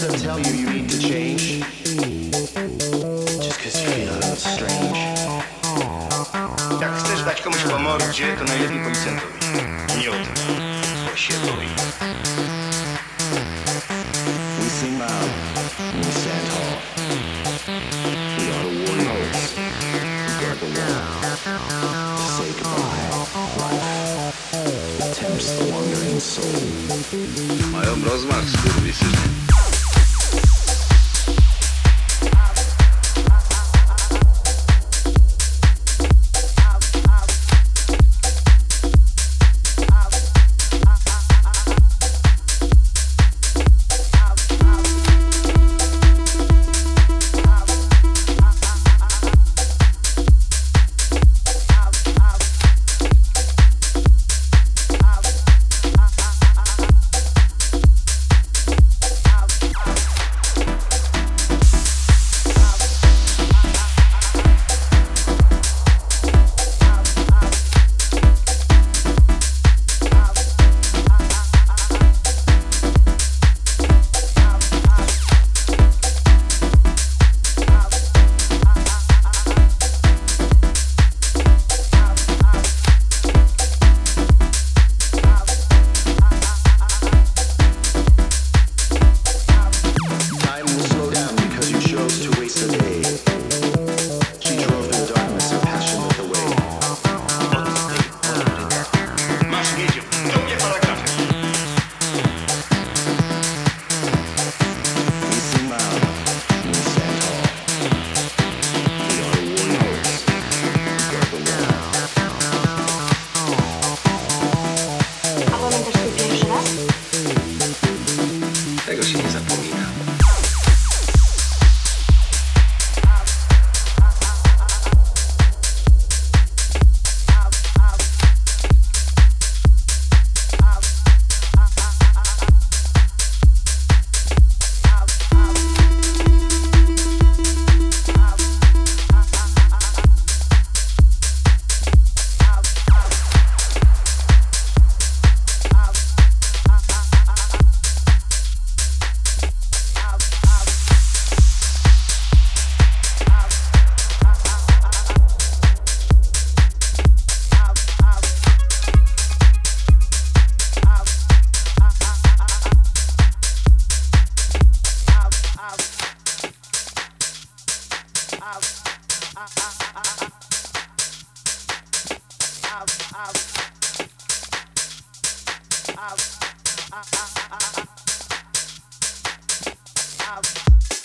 Them tell you you need to change. Just cause you feel a little strange. Jak chcesz dać komuś po mordzie, to najlepiej policjantowi. Nie o tym, bo się boi. We sing loud, we stand tall. We are the warriors. We guard the wall. Say goodbye, life. Tempts the wandering soul. Mają rozmach, skurwysyny. Out. Out. Out.